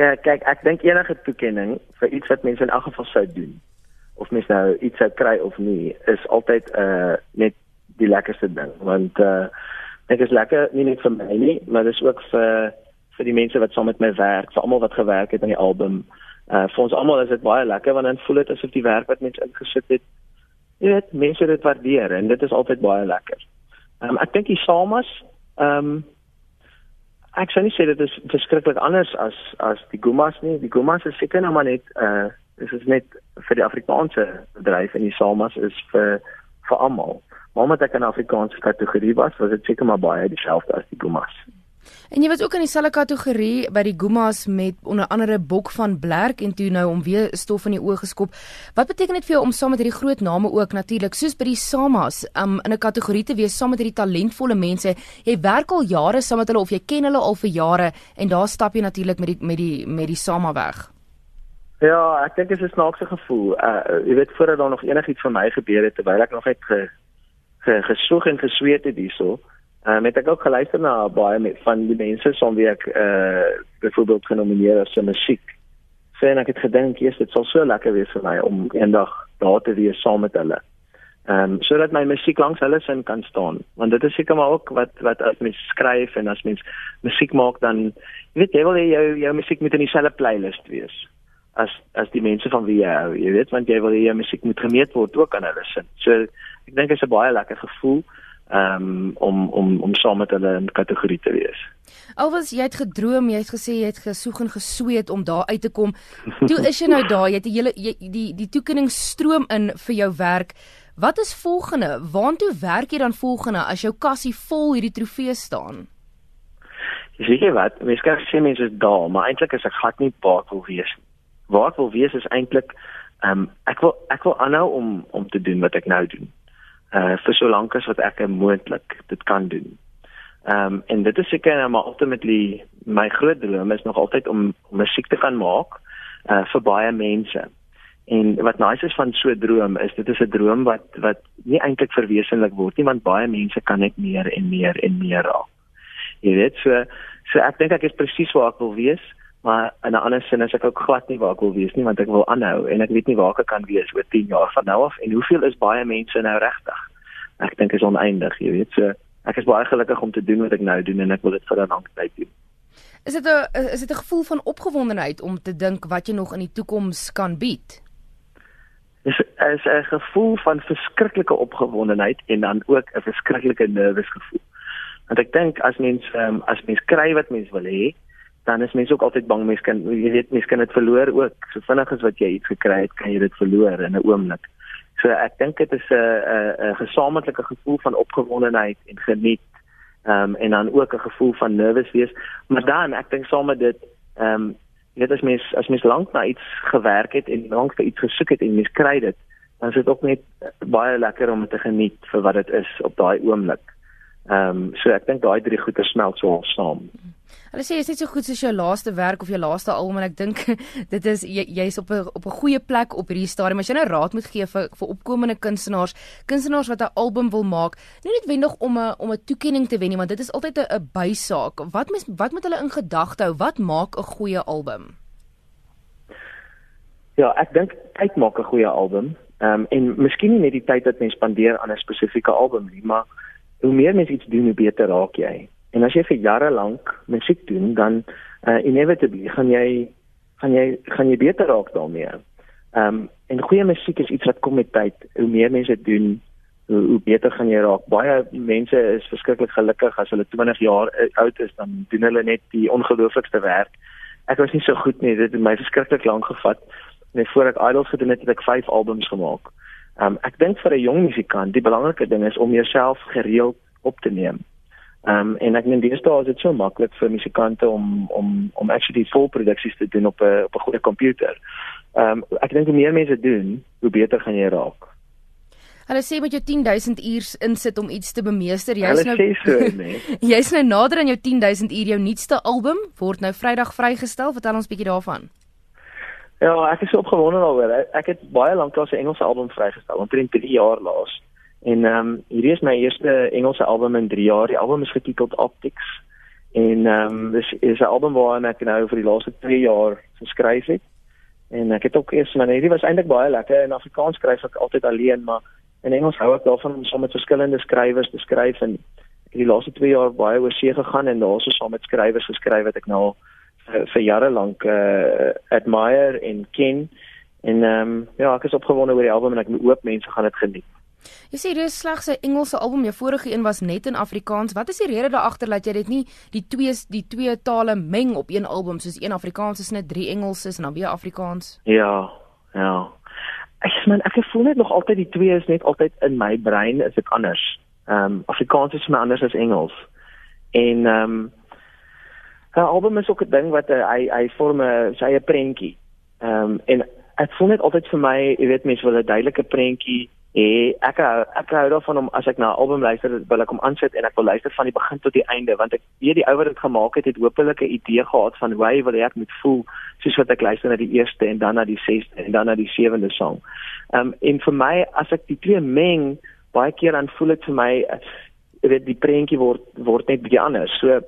Ja, kyk, ek dink enige toekenning vir iets wat mense in elk geval sou doen of mens nou iets sou kry of nie, is altyd uh net die lekkerste ding want uh ek is lekker nie net vir my nie, maar dis ook vir vir die mense wat saam met my werk, vir almal wat gewerk het aan die album. Uh vir ons almal is dit baie lekker want dan voel dit asof die werk wat mense ingesit het, jy weet, mense dit waardeer en dit is altyd baie lekker. Um ek dink die Samas, um ek sou nie sê dit is verskriklik anders as as die Gumas nie. Die Gumas is seker nou maar net uh dis is net vir die Afrikaanse bedryf en die Samas is vir vir almal. Maar omdat ek in Afrikaanse kategorie was, was dit seker maar baie dieselfde as die Gumas. En jy was ook in dieselfde kategorie by die Gumas met onder andere Bok van Blerk en toe nou om weer stof in die oë geskop. Wat beteken dit vir jou om saam met hierdie groot name ook natuurlik soos by die Samas um, in 'n kategorie te wees saam met hierdie talentvolle mense? Jy werk al jare saam met hulle of jy ken hulle al vir jare en daar stap jy natuurlik met die met die met die Sama weg. Ja, ek dink dit is 'n snaakse gevoel. Uh jy weet voordat daar nog enigiets vir my gebeur het terwyl ek nog net ge, ge, gesoek en gesweet het hierso. Ehm um, het ek ook geluister na baie met, van die mense som wie ek eh uh, byvoorbeeld genomineer as se musiek. So en ek het gedink, "Jesus, dit sal so lekker wees vir my om eendag daar te wees saam met hulle." Ehm um, sodat my musiek langs hulle sin kan staan. Want dit is seker maar ook wat wat as mens skryf en as mens musiek maak dan jy weet jy wil jy jou jou musiek moet in dieselfde playlist wees as as die mense van wie jy hou, jy weet, want jy wil jy musiek moet gemeet word ook aan hulle sin. So ek dink dit is 'n baie lekker gevoel um, om om om saam met hulle in kategorie te wees. Alwas jy het gedroom, jy het gesê jy het gesoek en gesweet om daar uit te kom. Toe is jy nou daar, jy het die hele jy, die die toekenning stroom in vir jou werk. Wat is volgende? Waartoe werk jy dan volgende as jou kassie vol hierdie trofee staan? Jy sê wat, mens kan sê mense is daar, maar eintlik is ek glad nie baie wil wees nie waar wil wees is eintlik ehm um, ek wil ek wil aanhou om om te doen wat ek nou doen. Uh vir so lank as wat ek moontlik dit kan doen. Ehm um, en dit is seker nou maar ultimately my groot droom is nog altyd om, om musiek te kan maak uh vir baie mense. En wat nice is van so 'n droom is dit is 'n droom wat wat nie eintlik verwesenlik word nie want baie mense kan net meer en meer en meer raak. Jy weet so so ek dink ek is presies waar ek wil wees maar in 'n ander sin is ek ook glad nie waar ek wil wees nie want ek wil aanhou en ek weet nie waar ek kan wees oor 10 jaar van nou af. En hoeveel is baie mense nou regtig? Ek dink is oneindig jy weet. So ek is baie gelukkig om te doen wat ek nou doen en ek wil dit vir 'n lang tyd doen. Is dit 'n is dit 'n gevoel van opgewondenheid om te dink wat jy nog in die toekoms kan bied? Is is 'n gevoel van verskriklike opgewondenheid en dan ook 'n verskriklike nervus gevoel. Want ek dink as mens um, as mens kry wat mens wil hê dan is mense ook altyd bang mense kan jy weet mense kan dit verloor ook. So vinnig as wat jy iets gekry het kan jy dit verloor in 'n oomblik. So ek dink dit is 'n 'n gesamentlike gevoel van opgewondenheid en geniet ehm um, en dan ook 'n gevoel van nervus wees. Maar dan ek dink saam met dit ehm um, weet as mens as mens lank na iets gewerk het en lank vir iets gesoek het en mens kry dit dan is dit ook net baie lekker om te geniet vir wat dit is op daai oomblik. Ehm um, so ek dink daai drie goeie smelt so al saam Hulle sê jy's net so goed soos jou laaste werk of jou laaste album en ek dink dit is jy's op 'n op 'n goeie plek op hierdie stadium. As jy nou raad moet gee vir vir opkomende kunstenaars, kunstenaars wat 'n album wil maak, nie net wendig om 'n om 'n toekenning te wen nie, want dit is altyd 'n 'n bysaak. Wat mes wat moet hulle in gedagte hou? Wat maak 'n goeie album? Ja, ek dink tyd maak 'n goeie album. Ehm um, en miskien nie net die tyd wat mens spandeer aan 'n spesifieke album nie, maar hoe meer mens iets doen, hoe beter raak jy. En as jy vir jare lank musiek doen, dan uh, inevitably gaan jy gaan jy gaan jy beter raak daarmee. Ehm um, en goeie musiek is iets wat kom met tyd. Hoe meer mense doen, hoe, hoe beter gaan jy raak. Baie mense is verskriklik gelukkig as hulle 20 jaar oud is, dan doen hulle net die ongelooflikste werk. Ek was nie so goed nie. Dit het my verskriklik lank gevat. Net voor ek Idols gedoen het, het ek 5 albums gemaak. Ehm um, ek dink vir 'n jong musikant, die belangrike ding is om jouself gereeld op te neem. Ehm um, en ek meen deesdae is dit so maklik vir musikante om om om actually vol produksies te doen op 'n op 'n goeie komputer. Ehm um, ek dink hoe meer mense doen, hoe beter gaan jy raak. Hulle sê met jou 10000 uur insit om iets te bemeester, jy's nou so, nee. Jy's nou nader aan jou 10000 uur jou nuutste album word nou Vrydag vrygestel. Vertel ons bietjie daarvan. Ja, ek is so opgewonde daaroor. Ek het baie lank lank 'n Engelse album vrygestel, omtrent 3 jaar laas. En ehm um, hierdie is my eerste Engelse album in 3 jaar. Die album is getiteld Optics En ehm um, dis is 'n album waarna ek nou vir die laaste 2 jaar geskryf het. En ek het ook eers maar hierdie was eintlik baie lekker in Afrikaans skryf ek altyd alleen, maar in Engels hou ek daarvan om saam met verskillende skrywers te skryf en ek het die laaste 2 jaar baie oor see gegaan en daarso saam met skrywers geskryf wat ek nou vir, vir jare lank uh, admire en ken. En ehm um, ja, ek is opgewonde oor die album en ek hoop mense gaan dit geniet. Jy sê dis slegs 'n Engelse album, jou vorige een was net in Afrikaans. Wat is die rede daar agter dat jy dit nie die twee die twee tale meng op een album soos een Afrikaans is net drie Engels is en dan weer Afrikaans? Ja, ja. Ek man, ek voel net nog altyd die twee is net altyd in my brein is dit anders. Ehm um, Afrikaans is vir my anders as Engels. En ehm um, 'n album is ook 'n ding wat uh, hy hy vorm 'n sy eie prentjie. Ehm um, en ek voel net altyd vir my, jy weet mense wil 'n duidelike prentjie hê. Ek ek hou daarvan om as ek na 'n album luister, wil ek hom aansit en ek wil luister van die begin tot die einde want ek weet die ou wat dit gemaak het het hopelik 'n idee gehad van hoe hy wil hê ek moet voel soos wat ek luister na die eerste en dan na die sesde en dan na die sewende song. Ehm um, en vir my as ek die twee meng, baie keer dan voel dit vir my weet die prentjie word word net bietjie anders. So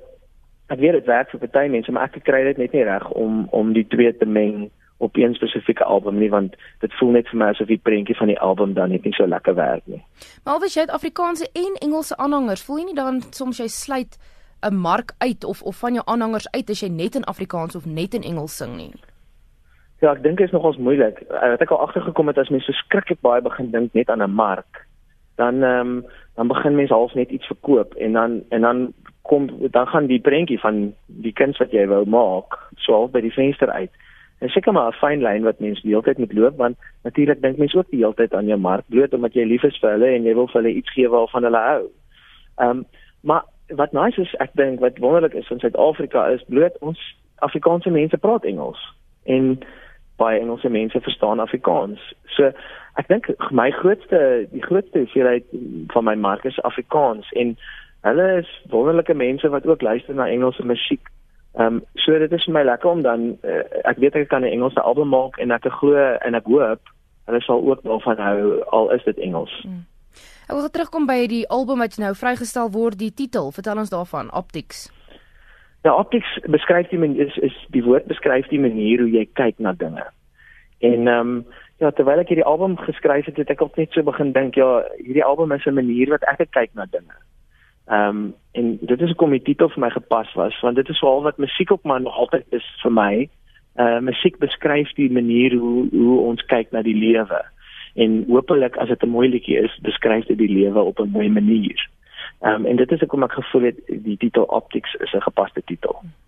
ek weet dit werk vir party mense, maar ek kry dit net nie reg om om die twee te meng op een spesifieke album nie want dit voel net vir my asof die prentjie van die album dan net nie so lekker werk nie. Maar alwees jy het Afrikaanse en Engelse aanhangers, voel jy nie dan soms jy sluit 'n mark uit of of van jou aanhangers uit as jy net in Afrikaans of net in Engels sing nie? Ja, ek dink dit is nogals moeilik. Uh, wat ek al agtergekom het as mense verskriklik baie begin dink net aan 'n mark, dan ehm um, dan begin mense half net iets verkoop en dan en dan kom dan gaan die prentjie van die kuns wat jy wou maak, so half by die venster uit. En seker maar 'n fyn lyn wat mense die hele tyd moet loop want natuurlik dink mense ook die hele tyd aan jou mark bloot omdat jy lief is vir hulle en jy wil vir hulle iets gee waarvan hulle hou. Ehm um, maar wat nice is ek dink wat wonderlik is in Suid-Afrika is bloot ons Afrikaanse mense praat Engels en baie Engelse mense verstaan Afrikaans. So ek dink my grootste die grootste hoeveelheid van my mark is Afrikaans en hulle is wonderlike mense wat ook luister na Engelse musiek. Ehm um, so dit is vir my lekker om dan uh, ek weet ek kan 'n Engelse album maak en ek glo en ek hoop hulle sal ook daarvan hou al is dit Engels. Hmm. Ek wil terugkom by die album wat nou vrygestel word, die titel. Vertel ons daarvan, Optics. Ja, Optics beskryf die is is die woord beskryf die manier hoe jy kyk na dinge. En ehm um, ja, terwyl ek hierdie album geskryf het, het ek ook net so begin dink, ja, hierdie album is 'n manier wat ek kyk na dinge. Ehm um, en dit is hoekom die titel vir my gepas was want dit is veral wat musiek ook maar nog altyd is vir my. Uh musiek beskryf die manier hoe hoe ons kyk na die lewe. En hopelik as dit 'n mooi liedjie is, beskryf dit die lewe op 'n mooi manier. Ehm um, en dit is hoekom ek gevoel het die titel Optics is 'n gepaste titel. Hmm.